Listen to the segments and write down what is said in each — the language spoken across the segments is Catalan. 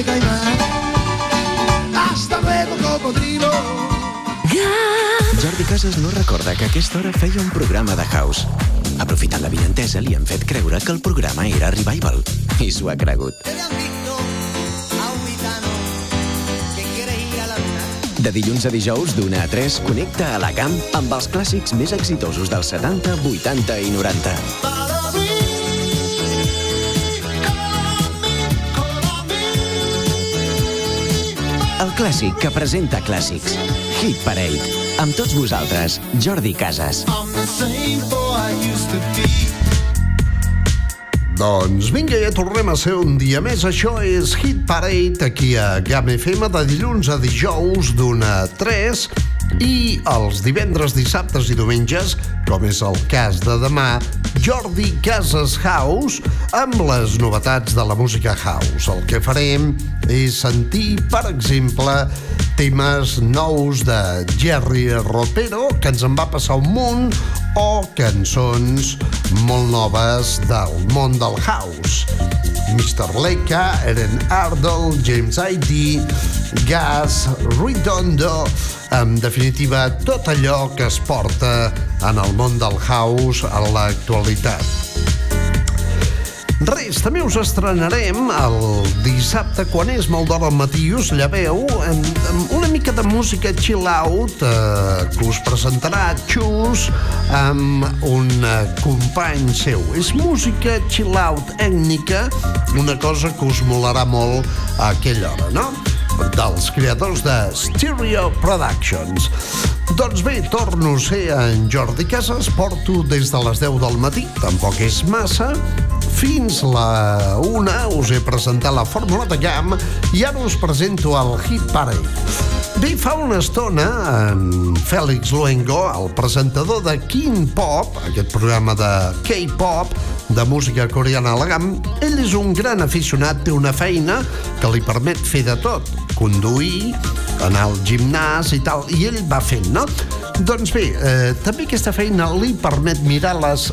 de caimán. Hasta luego, cocodrilo. Jordi Casas no recorda que a aquesta hora feia un programa de house. Aprofitant la vientesa, li han fet creure que el programa era Revival. I s'ho ha cregut. De dilluns a dijous, d'una a 3, connecta a la GAM amb els clàssics més exitosos dels 70, 80 i 90. El clàssic que presenta clàssics. Hit Parade. Amb tots vosaltres, Jordi Casas. Doncs vinga, ja tornem a ser un dia més. Això és Hit Parade, aquí a GAM FM, de dilluns a dijous, d'una a 3, i els divendres, dissabtes i diumenges, com és el cas de demà, Jordi Casas House, amb les novetats de la música house. El que farem és sentir, per exemple, temes nous de Jerry Ropero, que ens en va passar un munt, o cançons molt noves del món del house. Mr. Leica, Eren Ardell, James I.D., Gas, Redondo, en definitiva, tot allò que es porta en el món del house a l'actualitat. Res, també us estrenarem el dissabte, quan és molt d'hora al matí, us lleveu amb, amb una mica de música chill out eh, que us presentarà Xus amb un eh, company seu. És música chill out ètnica, una cosa que us molarà molt a aquella hora, no? dels creadors de Stereo Productions. Doncs bé, torno a ser en Jordi Casas, porto des de les 10 del matí, tampoc és massa, fins la una us he presentat la fórmula de GAM i ara us presento el Hit Parade. Bé, fa una estona, en Fèlix Luengo, el presentador de King Pop, aquest programa de K-pop, de música coreana a la GAM, ell és un gran aficionat, té una feina que li permet fer de tot, conduir, anar al gimnàs i tal, i ell va fent, no? Doncs bé, eh, també aquesta feina li permet mirar les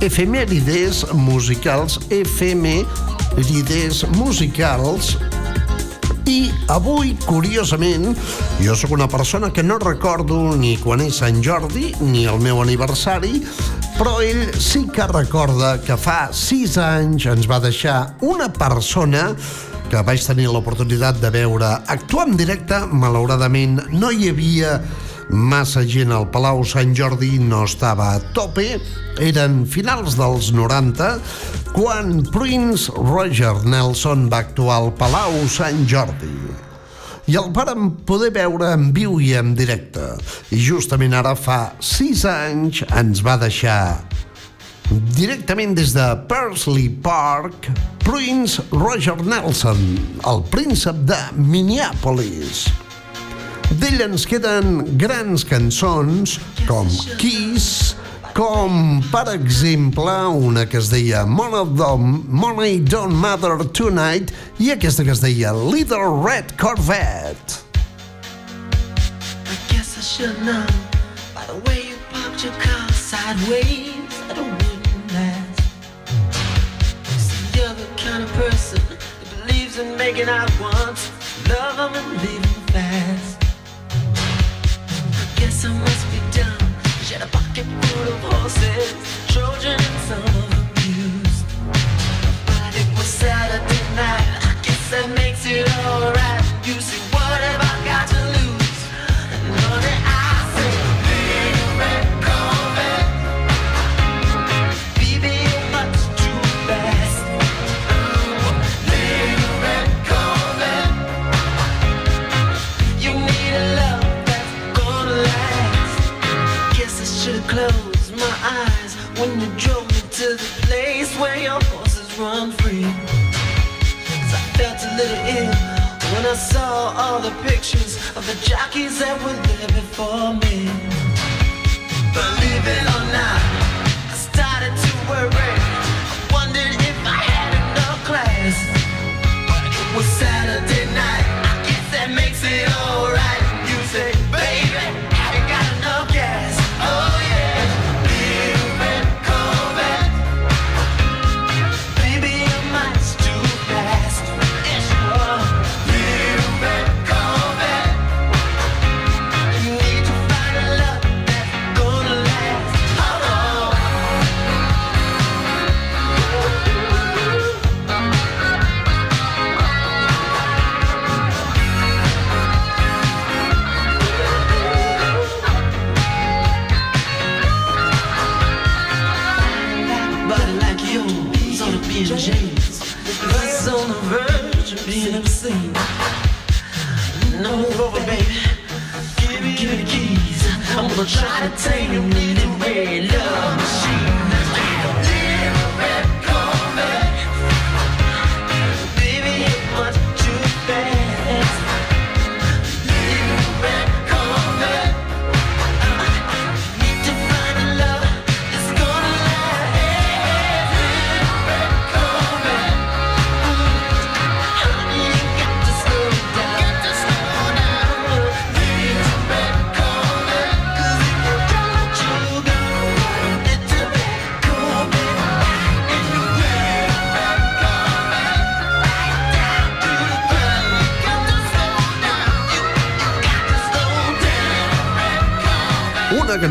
efemèrides musicals, efemèrides musicals i avui, curiosament, jo sóc una persona que no recordo ni quan és Sant Jordi ni el meu aniversari, però ell sí que recorda que fa sis anys ens va deixar una persona que vaig tenir l'oportunitat de veure actuar en directe. Malauradament no hi havia massa gent al Palau Sant Jordi, no estava a tope, eren finals dels 90, quan Prince Roger Nelson va actuar al Palau Sant Jordi. I el vàrem poder veure en viu i en directe. I justament ara fa sis anys ens va deixar directament des de Pursley Park, Prince Roger Nelson, el príncep de Minneapolis. D'ell ens queden grans cançons com Kiss, com, per exemple, una que es deia Money Don't, Don't Matter Tonight i aquesta que es deia Little Red Corvette. I guess I should know by the way you parked your car sideways that it wouldn't last. See, you're the kind of person that believes in making out once, love 'em and leave 'em fast. Must be dumb. She had a pocket full of horses, some. But it was. I guess that makes it alright. I saw all the pictures of the jockeys that were there before me. Believe it or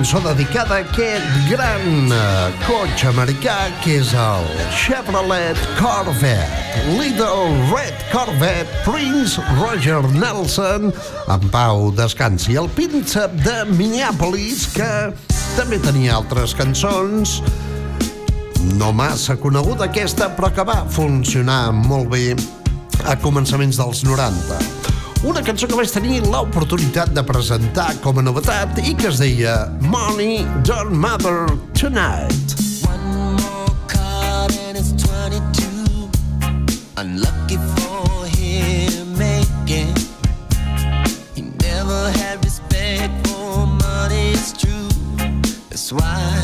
cançó dedicada a aquest gran eh, cotxe americà que és el Chevrolet Corvette. Little Red Corvette, Prince Roger Nelson, en pau descansi. El príncep de Minneapolis, que també tenia altres cançons, no massa coneguda aquesta, però que va funcionar molt bé a començaments dels 90. Una cançó que vaig tenir l'oportunitat de presentar com a novetat i que es deia Money Don't Matter Tonight. One more card and it's 22. Unlucky for him, making. He never had respect for money, it's true. That's why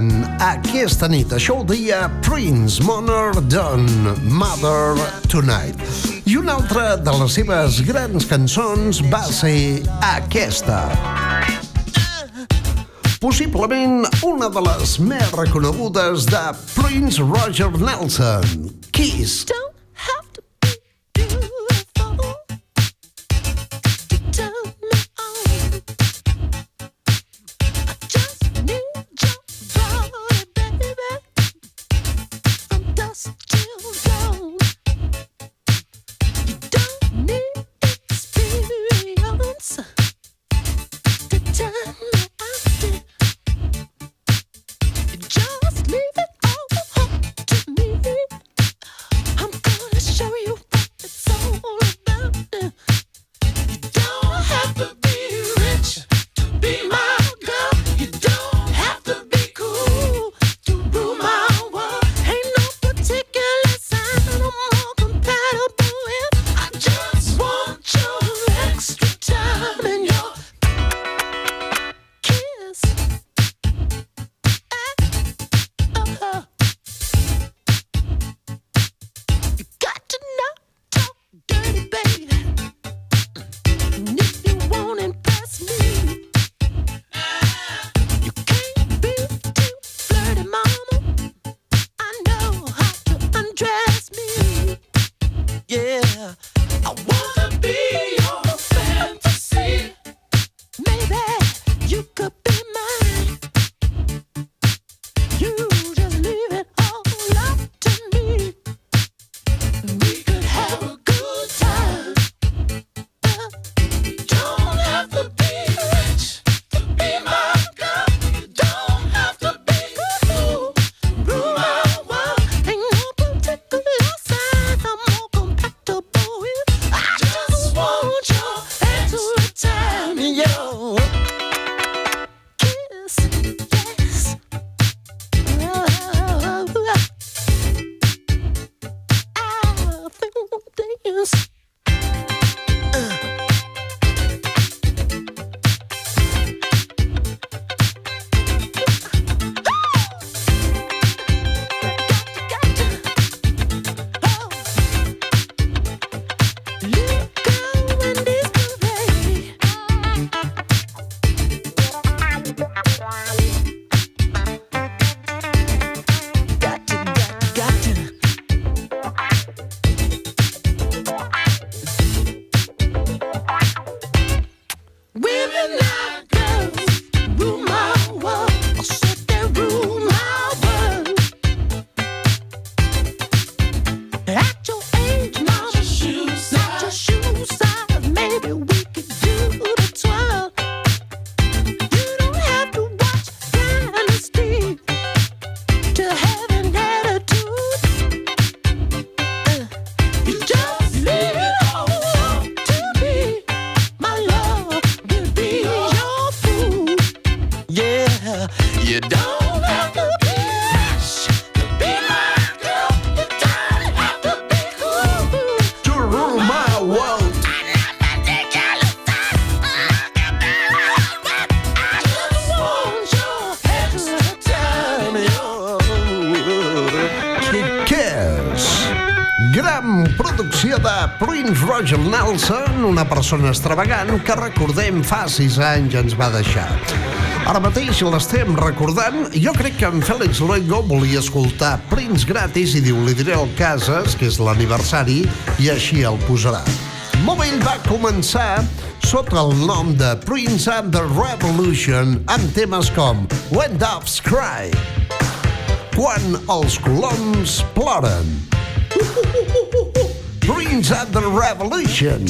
dediquen aquesta nit. Això ho deia eh, Prince, Monor Don Mother Tonight. I una altra de les seves grans cançons va ser aquesta. Possiblement una de les més reconegudes de Prince Roger Nelson, Kiss. persona extravagant que recordem fa sis anys ens va deixar. Ara mateix l'estem recordant. Jo crec que en Félix Luengo volia escoltar Prince gratis i diu, li diré al Casas, que és l'aniversari, i així el posarà. Mobile va començar sota el nom de Prince and the Revolution amb temes com When Doves Cry, Quan els coloms ploren, Prince and the Revolution.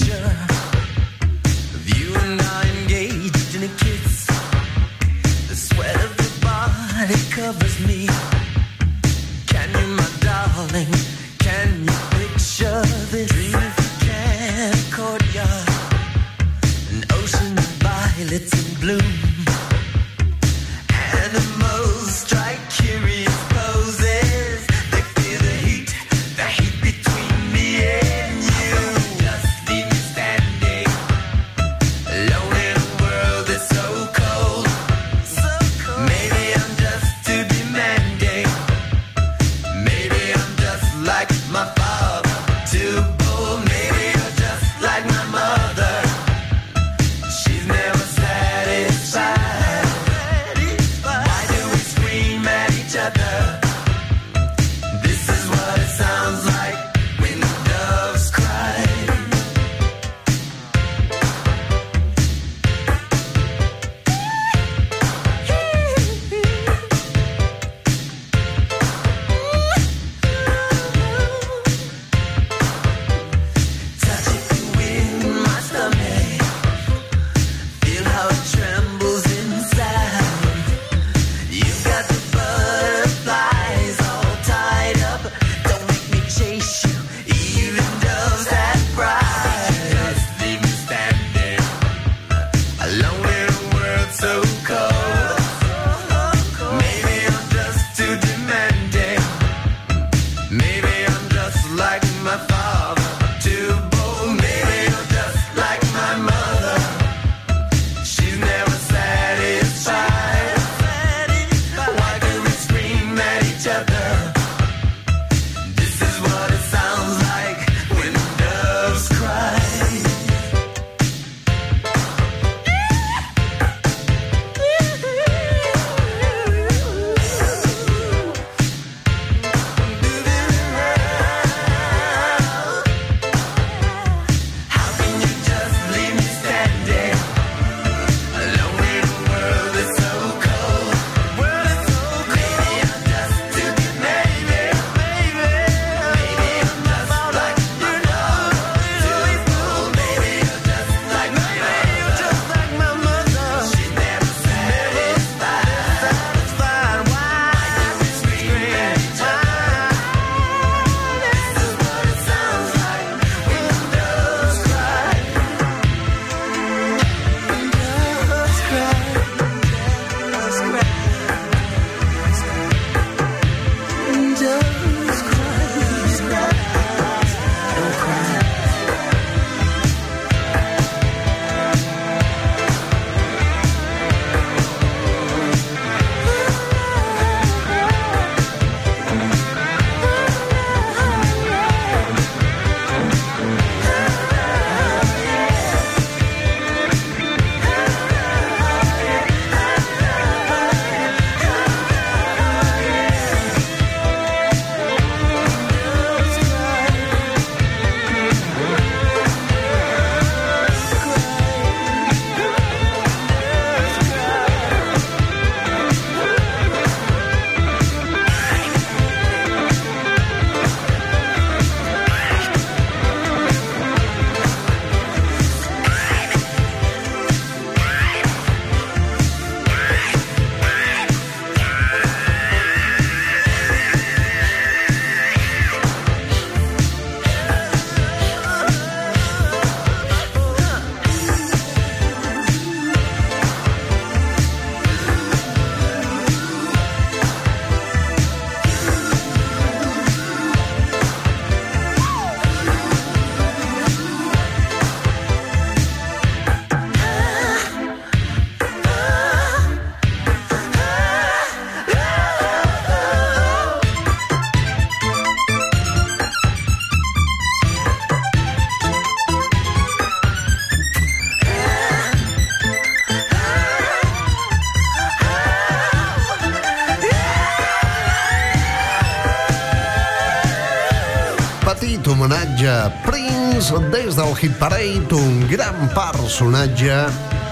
Hit Parade, un gran personatge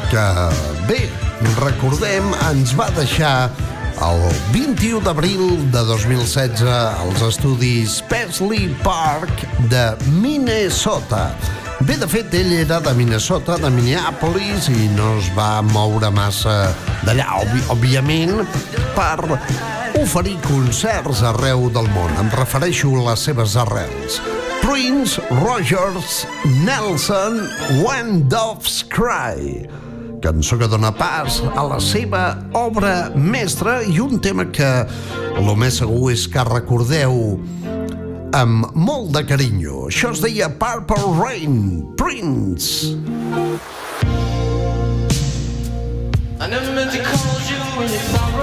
que, bé, recordem, ens va deixar el 21 d'abril de 2016 als estudis Paisley Park de Minnesota. Bé, de fet, ell era de Minnesota, de Minneapolis, i no es va moure massa d'allà, òbvi òbviament, per oferir concerts arreu del món. Em refereixo a les seves arrels. Prince, Rogers, Nelson, When Doves Cry cançó que dona pas a la seva obra mestra i un tema que el més segur és que recordeu amb molt de carinyo. Això es deia Purple Rain, Prince. I never meant to call you when you.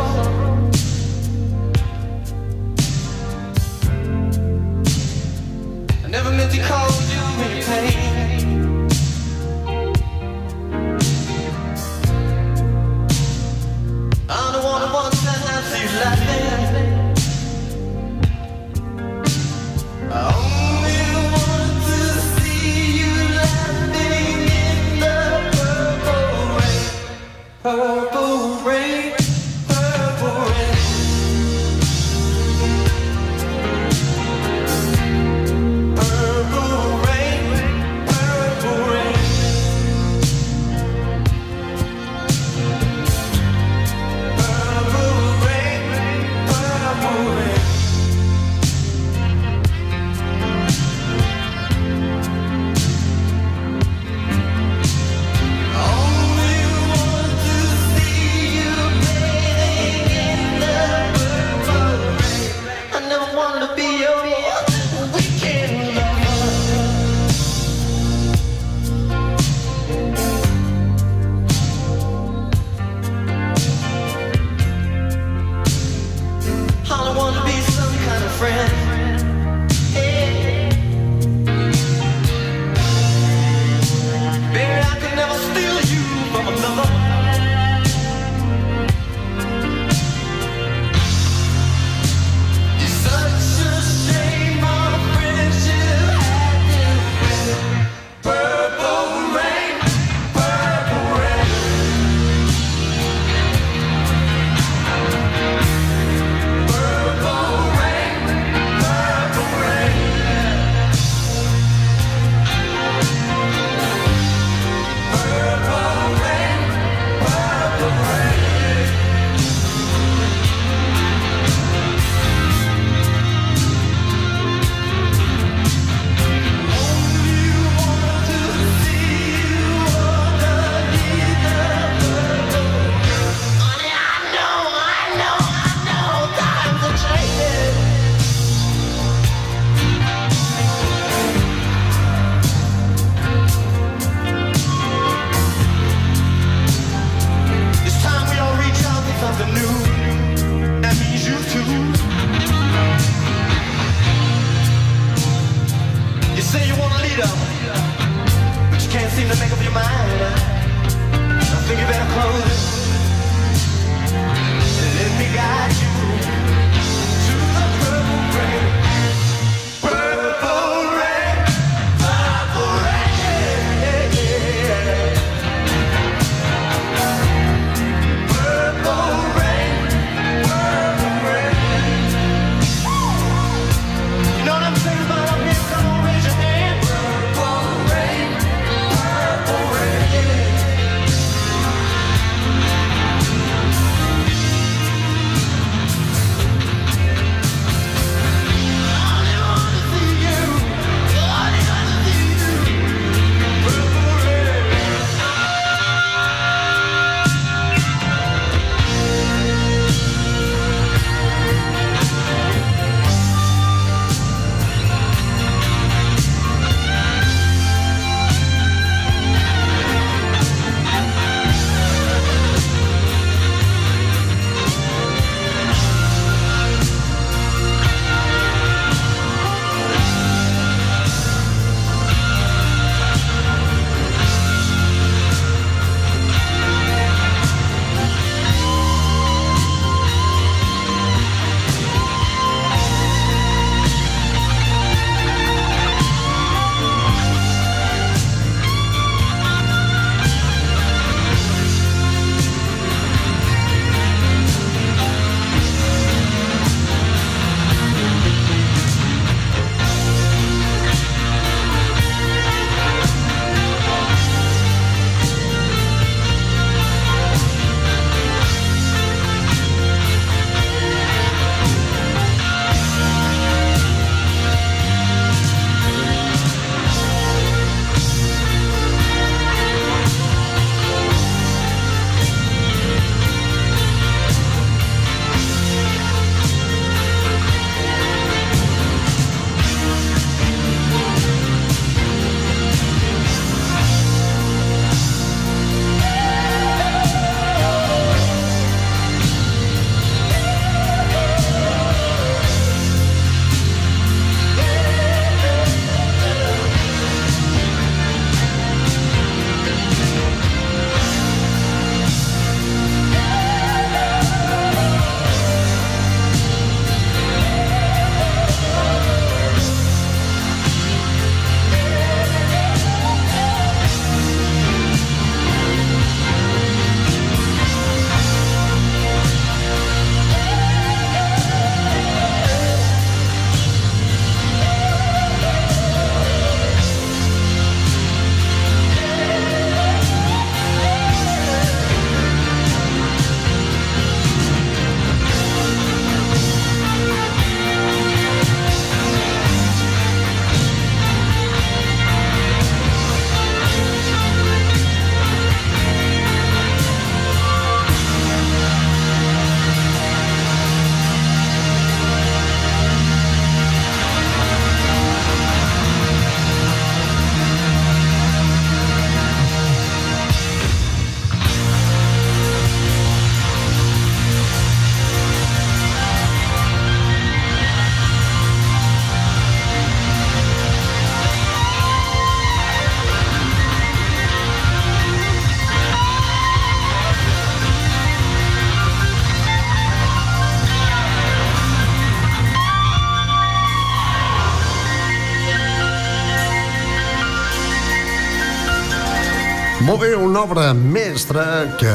Bé, una obra mestra que,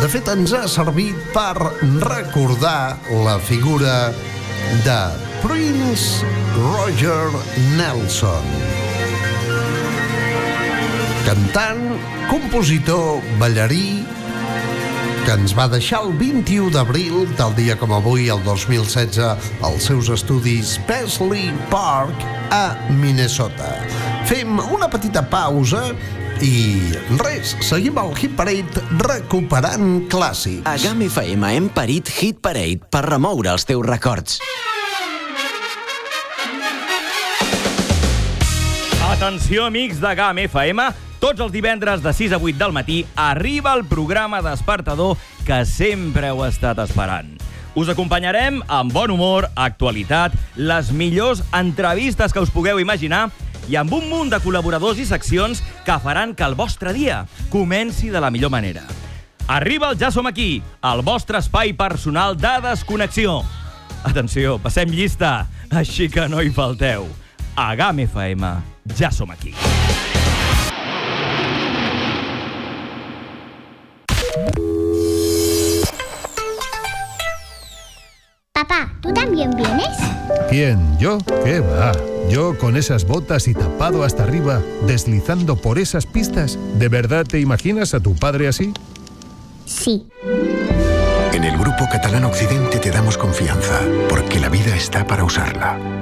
de fet, ens ha servit per recordar la figura de Prince Roger Nelson. Cantant, compositor, ballarí, que ens va deixar el 21 d'abril, tal dia com avui, el 2016, als seus estudis Paisley Park a Minnesota. Fem una petita pausa i res, seguim al Hit Parade recuperant clàssics. A GAM FM hem parit Hit Parade per remoure els teus records. Atenció, amics de GAM FM. Tots els divendres de 6 a 8 del matí arriba el programa despertador que sempre heu estat esperant. Us acompanyarem amb bon humor, actualitat, les millors entrevistes que us pugueu imaginar i amb un munt de col·laboradors i seccions que faran que el vostre dia comenci de la millor manera. Arriba el Ja som aquí, el vostre espai personal de desconnexió. Atenció, passem llista, així que no hi falteu. A GAM FM, ja som aquí. Papá, ¿tú también vienes? ¿Quién? ¿Yo? ¿Qué va? Yo con esas botas y tapado hasta arriba, deslizando por esas pistas. ¿De verdad te imaginas a tu padre así? Sí. En el Grupo Catalán Occidente te damos confianza, porque la vida está para usarla.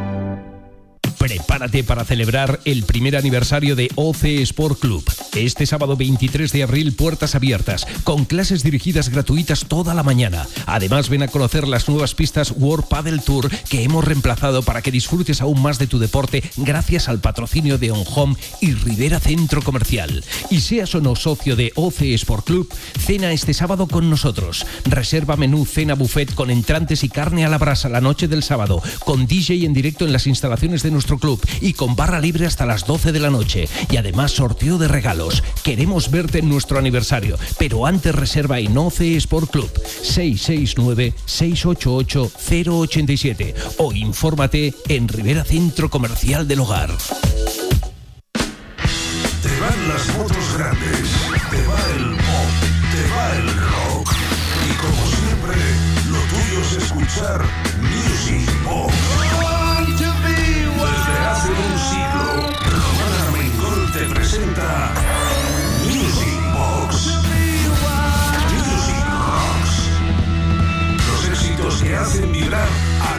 Prepárate para celebrar el primer aniversario de OC Sport Club. Este sábado 23 de abril, puertas abiertas, con clases dirigidas gratuitas toda la mañana. Además, ven a conocer las nuevas pistas World Paddle Tour que hemos reemplazado para que disfrutes aún más de tu deporte gracias al patrocinio de On Home y Rivera Centro Comercial. Y seas o no socio de OC Sport Club, cena este sábado con nosotros. Reserva menú cena buffet con entrantes y carne a la brasa la noche del sábado, con DJ en directo en las instalaciones de nuestro club y con barra libre hasta las 12 de la noche. Y además sorteo de regalos. Queremos verte en nuestro aniversario, pero antes reserva en OC Sport Club 669-688-087 o infórmate en Rivera Centro Comercial del Hogar. Te van las motos grandes, te va el pop, te va el rock. Y como siempre, lo tuyo es escuchar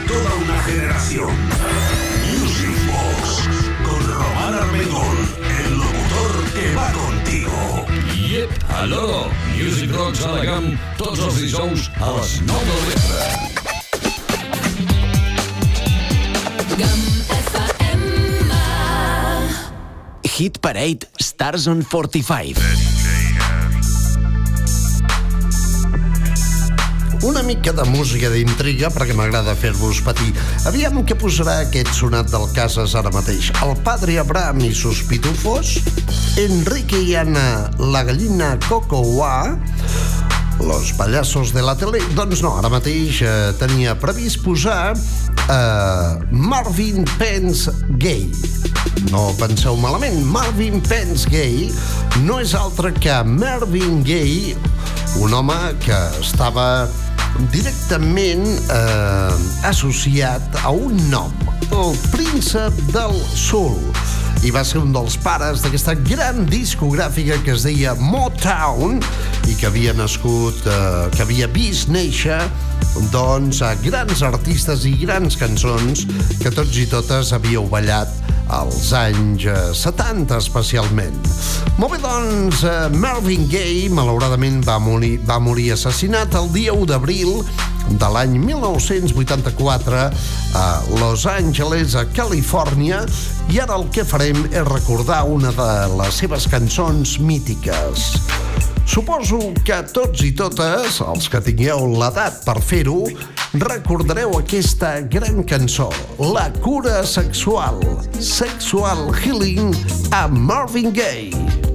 toda una generación. Music Box con Román Armengol, el locutor que va contigo. Yep, aló, Music Rocks a la GAM, tots els dijous a les 9 del vespre. Hit Parade Stars on 45. Una mica de música d'intriga, perquè m'agrada fer-vos patir. Aviam què posarà aquest sonat del Casas ara mateix. El padre Abraham i sus pitufos, Enrique y Ana, la gallina Cocoa, los payasos de la tele... Doncs no, ara mateix eh, tenia previst posar eh, Marvin Pence Gay. No penseu malament, Marvin Pence Gay no és altre que Marvin Gay, un home que estava directament eh, associat a un nom, el príncep del Sul i va ser un dels pares d'aquesta gran discogràfica que es deia Motown i que havia nascut, eh, que havia vist néixer doncs a grans artistes i grans cançons que tots i totes havíeu ballat als anys eh, 70 especialment. Molt bé, doncs, eh, Marvin Gaye malauradament va morir, va morir assassinat el dia 1 d'abril de l'any 1984 a Los Angeles, a Califòrnia, i ara el que farem és recordar una de les seves cançons mítiques. Suposo que tots i totes, els que tingueu l'edat per fer-ho, recordareu aquesta gran cançó, La cura sexual, Sexual Healing, a Marvin Gaye.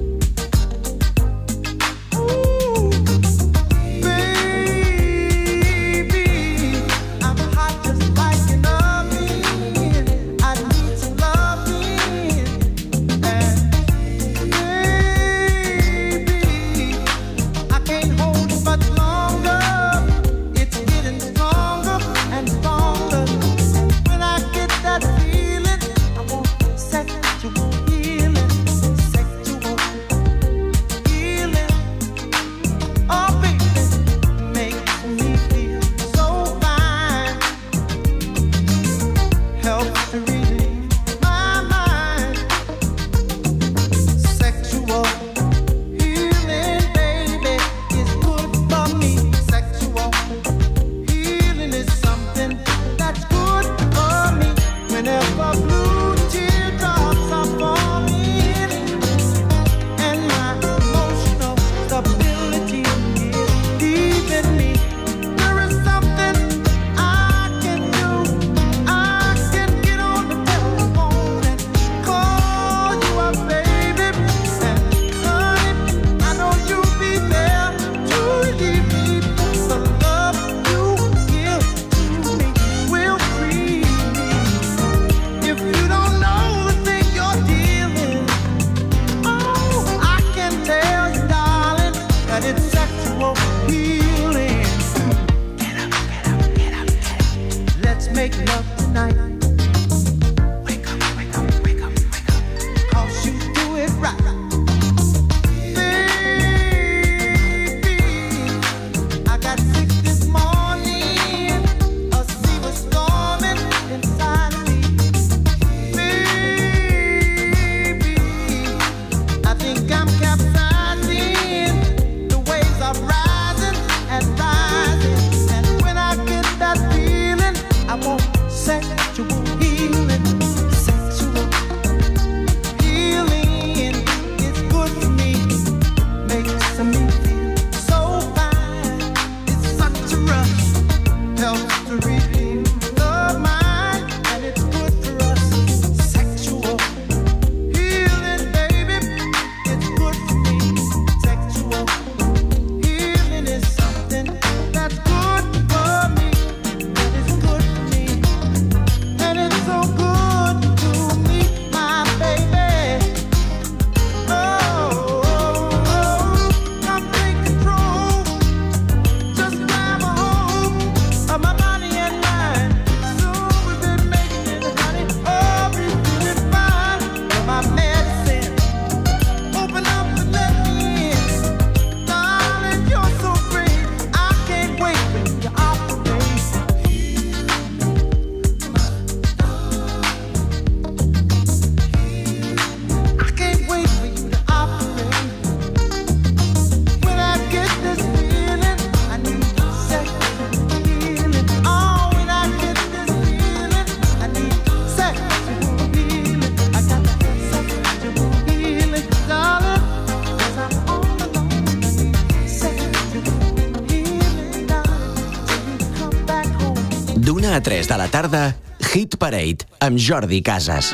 3 de la tarda, Hit Parade amb Jordi Casas.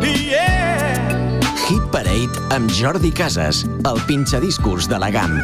Yeah. Hit Parade amb Jordi Casas, el pinxadiscos de la GAM.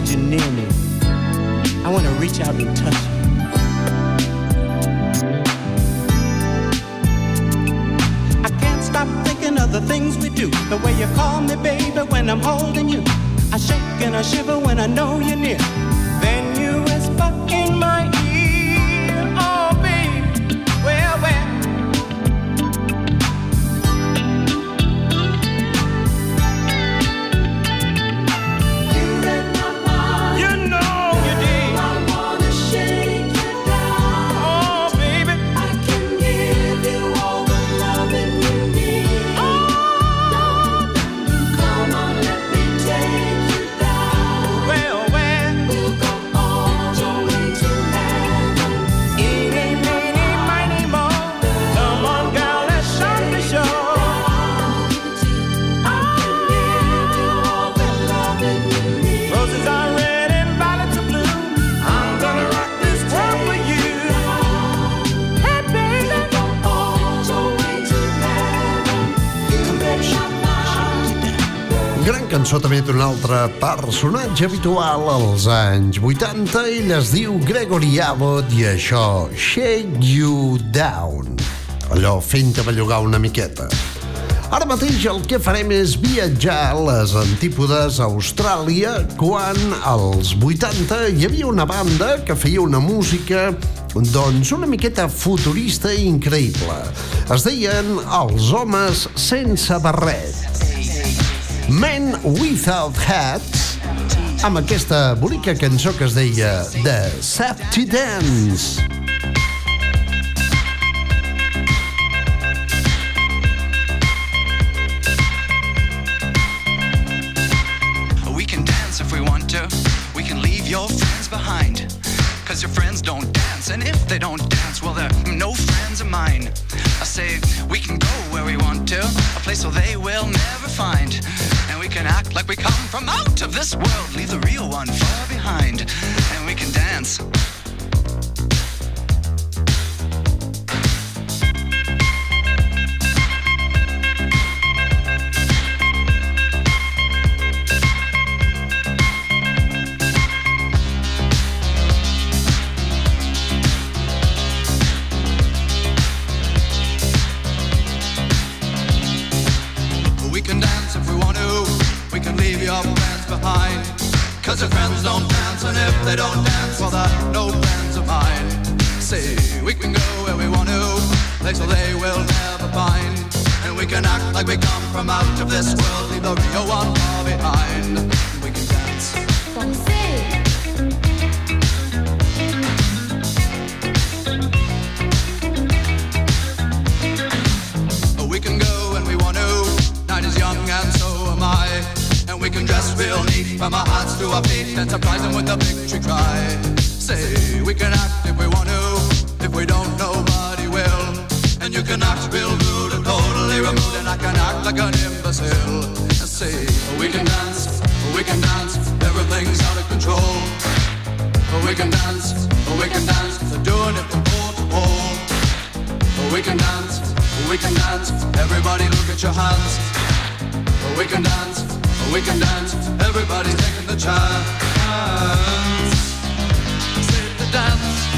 Had near me. I want to reach out and touch you. I can't stop thinking of the things we do. The way you call me, baby, when I'm holding altre personatge habitual als anys 80. Ell es diu Gregory Abbott i això, Shake You Down. Allò fent-te bellugar una miqueta. Ara mateix el que farem és viatjar a les antípodes a Austràlia quan als 80 hi havia una banda que feia una música doncs una miqueta futurista i increïble. Es deien Els homes sense barret. Men Without Hats amb aquesta bonica cançó que es deia The Safety Dance. We can dance if we want to. We can leave your friends behind. Cause your friends don't dance. And if they don't dance, well, they're no friends of mine. I say we can go where we want to. A place where they will never we come from out of this world. Leave the real one far behind. And we can dance. Cause your friends don't dance, and if they don't dance, well, they're no friends of mine. Say, we can go where we want to, place where they will never find. And we can act like we come from out of this world, leave the real one far behind. To our feet and surprise them with a victory cry. Say we can act if we want to. If we don't, nobody will. And you can act real rude and totally removed, and I can act like an imbecile. Say we can dance, we can dance. Everything's out of control. We can dance, we can dance. They're doing it from pole to pole. We can dance, we can dance. Everybody look at your hands. We can dance, we can dance. Everybody's taking the chance. Safe to dance.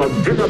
Casas a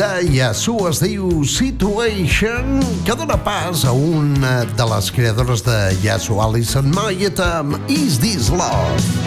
de Yasu es diu Situation, que dona pas a una de les creadores de Yasu, Alison Moyet, amb Is This Love?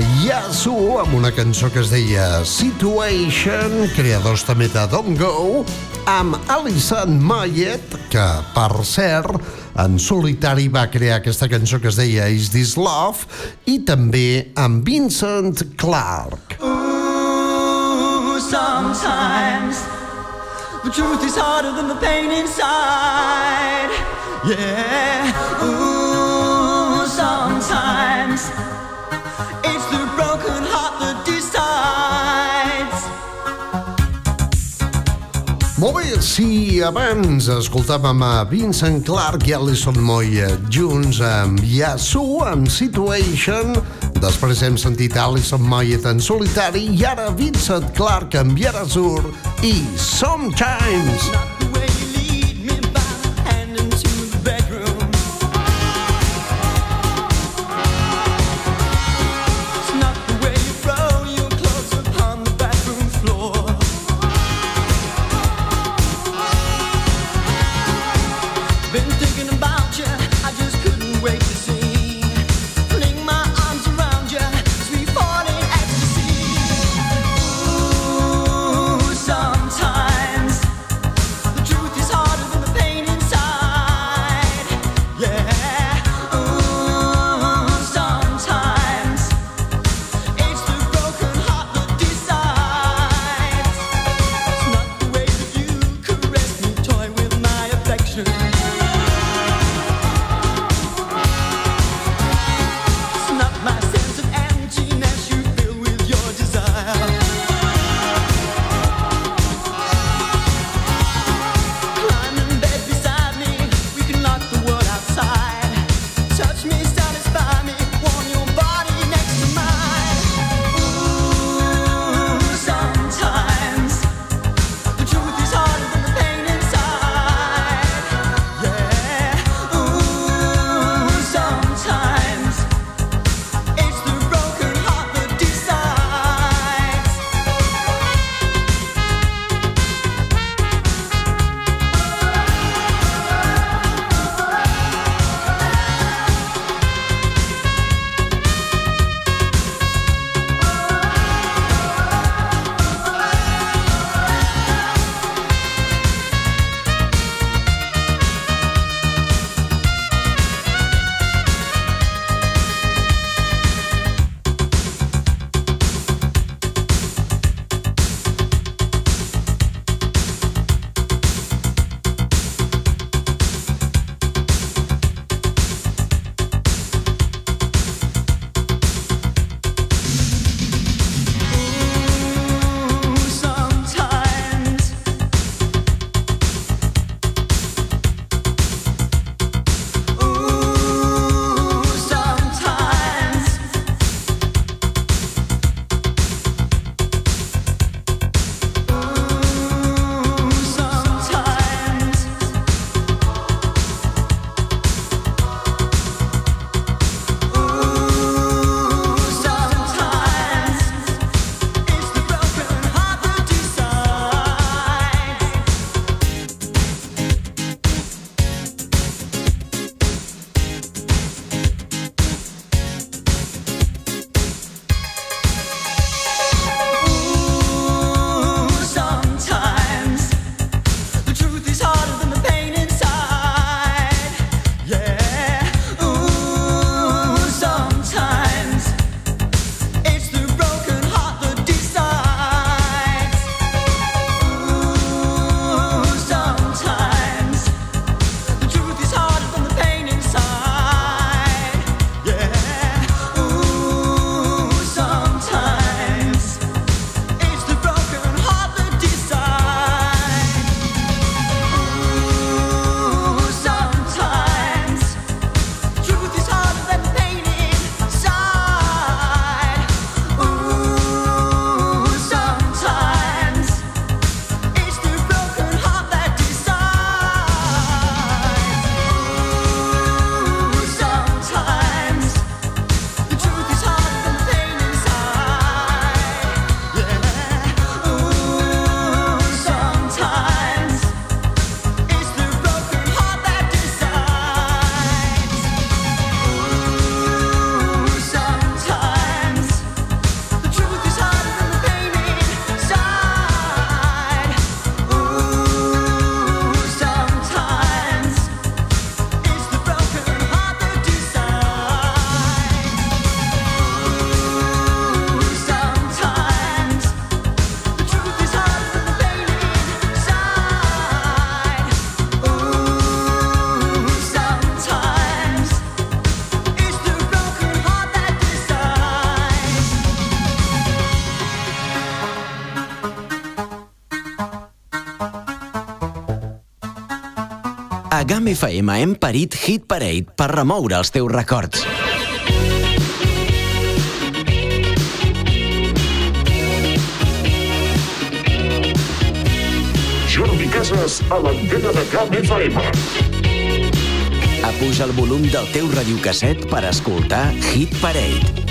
Yasuo amb una cançó que es deia Situation, creadors també de Don't Go, amb Alison Mayet, que, per cert, en solitari va crear aquesta cançó que es deia Is This Love, i també amb Vincent Clark. Ooh, sometimes the truth is harder than the pain inside Yeah, ooh, sometimes Sí, abans escoltàvem a Vincent Clark i Alison Moya junts amb Yasu, amb Situation, després hem sentit Alison Moya en solitari i ara Vincent Clark amb Yarazur i Sometimes. Sometimes. FM hem parit Hit Parade per remoure els teus records. Jordi Casas a l'antena de Camp FM. Apuja el volum del teu radiocasset per escoltar Hit Parade.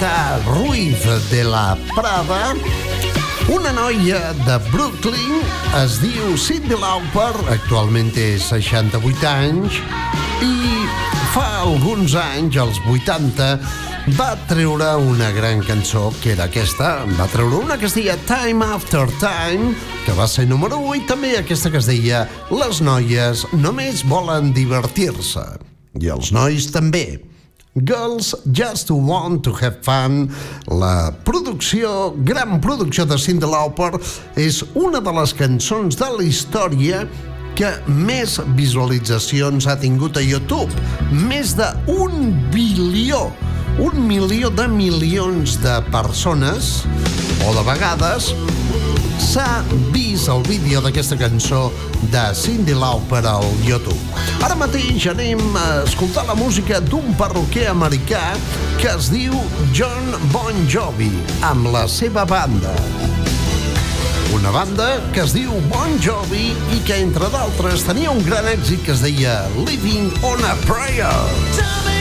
Agatha Ruiz de la Prada, una noia de Brooklyn, es diu Cindy Lauper, actualment té 68 anys, i fa alguns anys, als 80, va treure una gran cançó, que era aquesta, va treure una que es deia Time After Time, que va ser número 8, també aquesta que es deia Les noies només volen divertir-se. I els nois també. Girls Just Want to Have Fun, la producció, gran producció de Cyndi Lauper, és una de les cançons de la història que més visualitzacions ha tingut a YouTube. Més d'un bilió, un milió de milions de persones, o de vegades, s'ha vist el vídeo d'aquesta cançó de Cyndi Lauper al YouTube. Ara mateix anem a escoltar la música d'un perruquer americà que es diu John Bon Jovi, amb la seva banda. Una banda que es diu Bon Jovi i que, entre d'altres, tenia un gran èxit que es deia Living on a Prayer. Tell me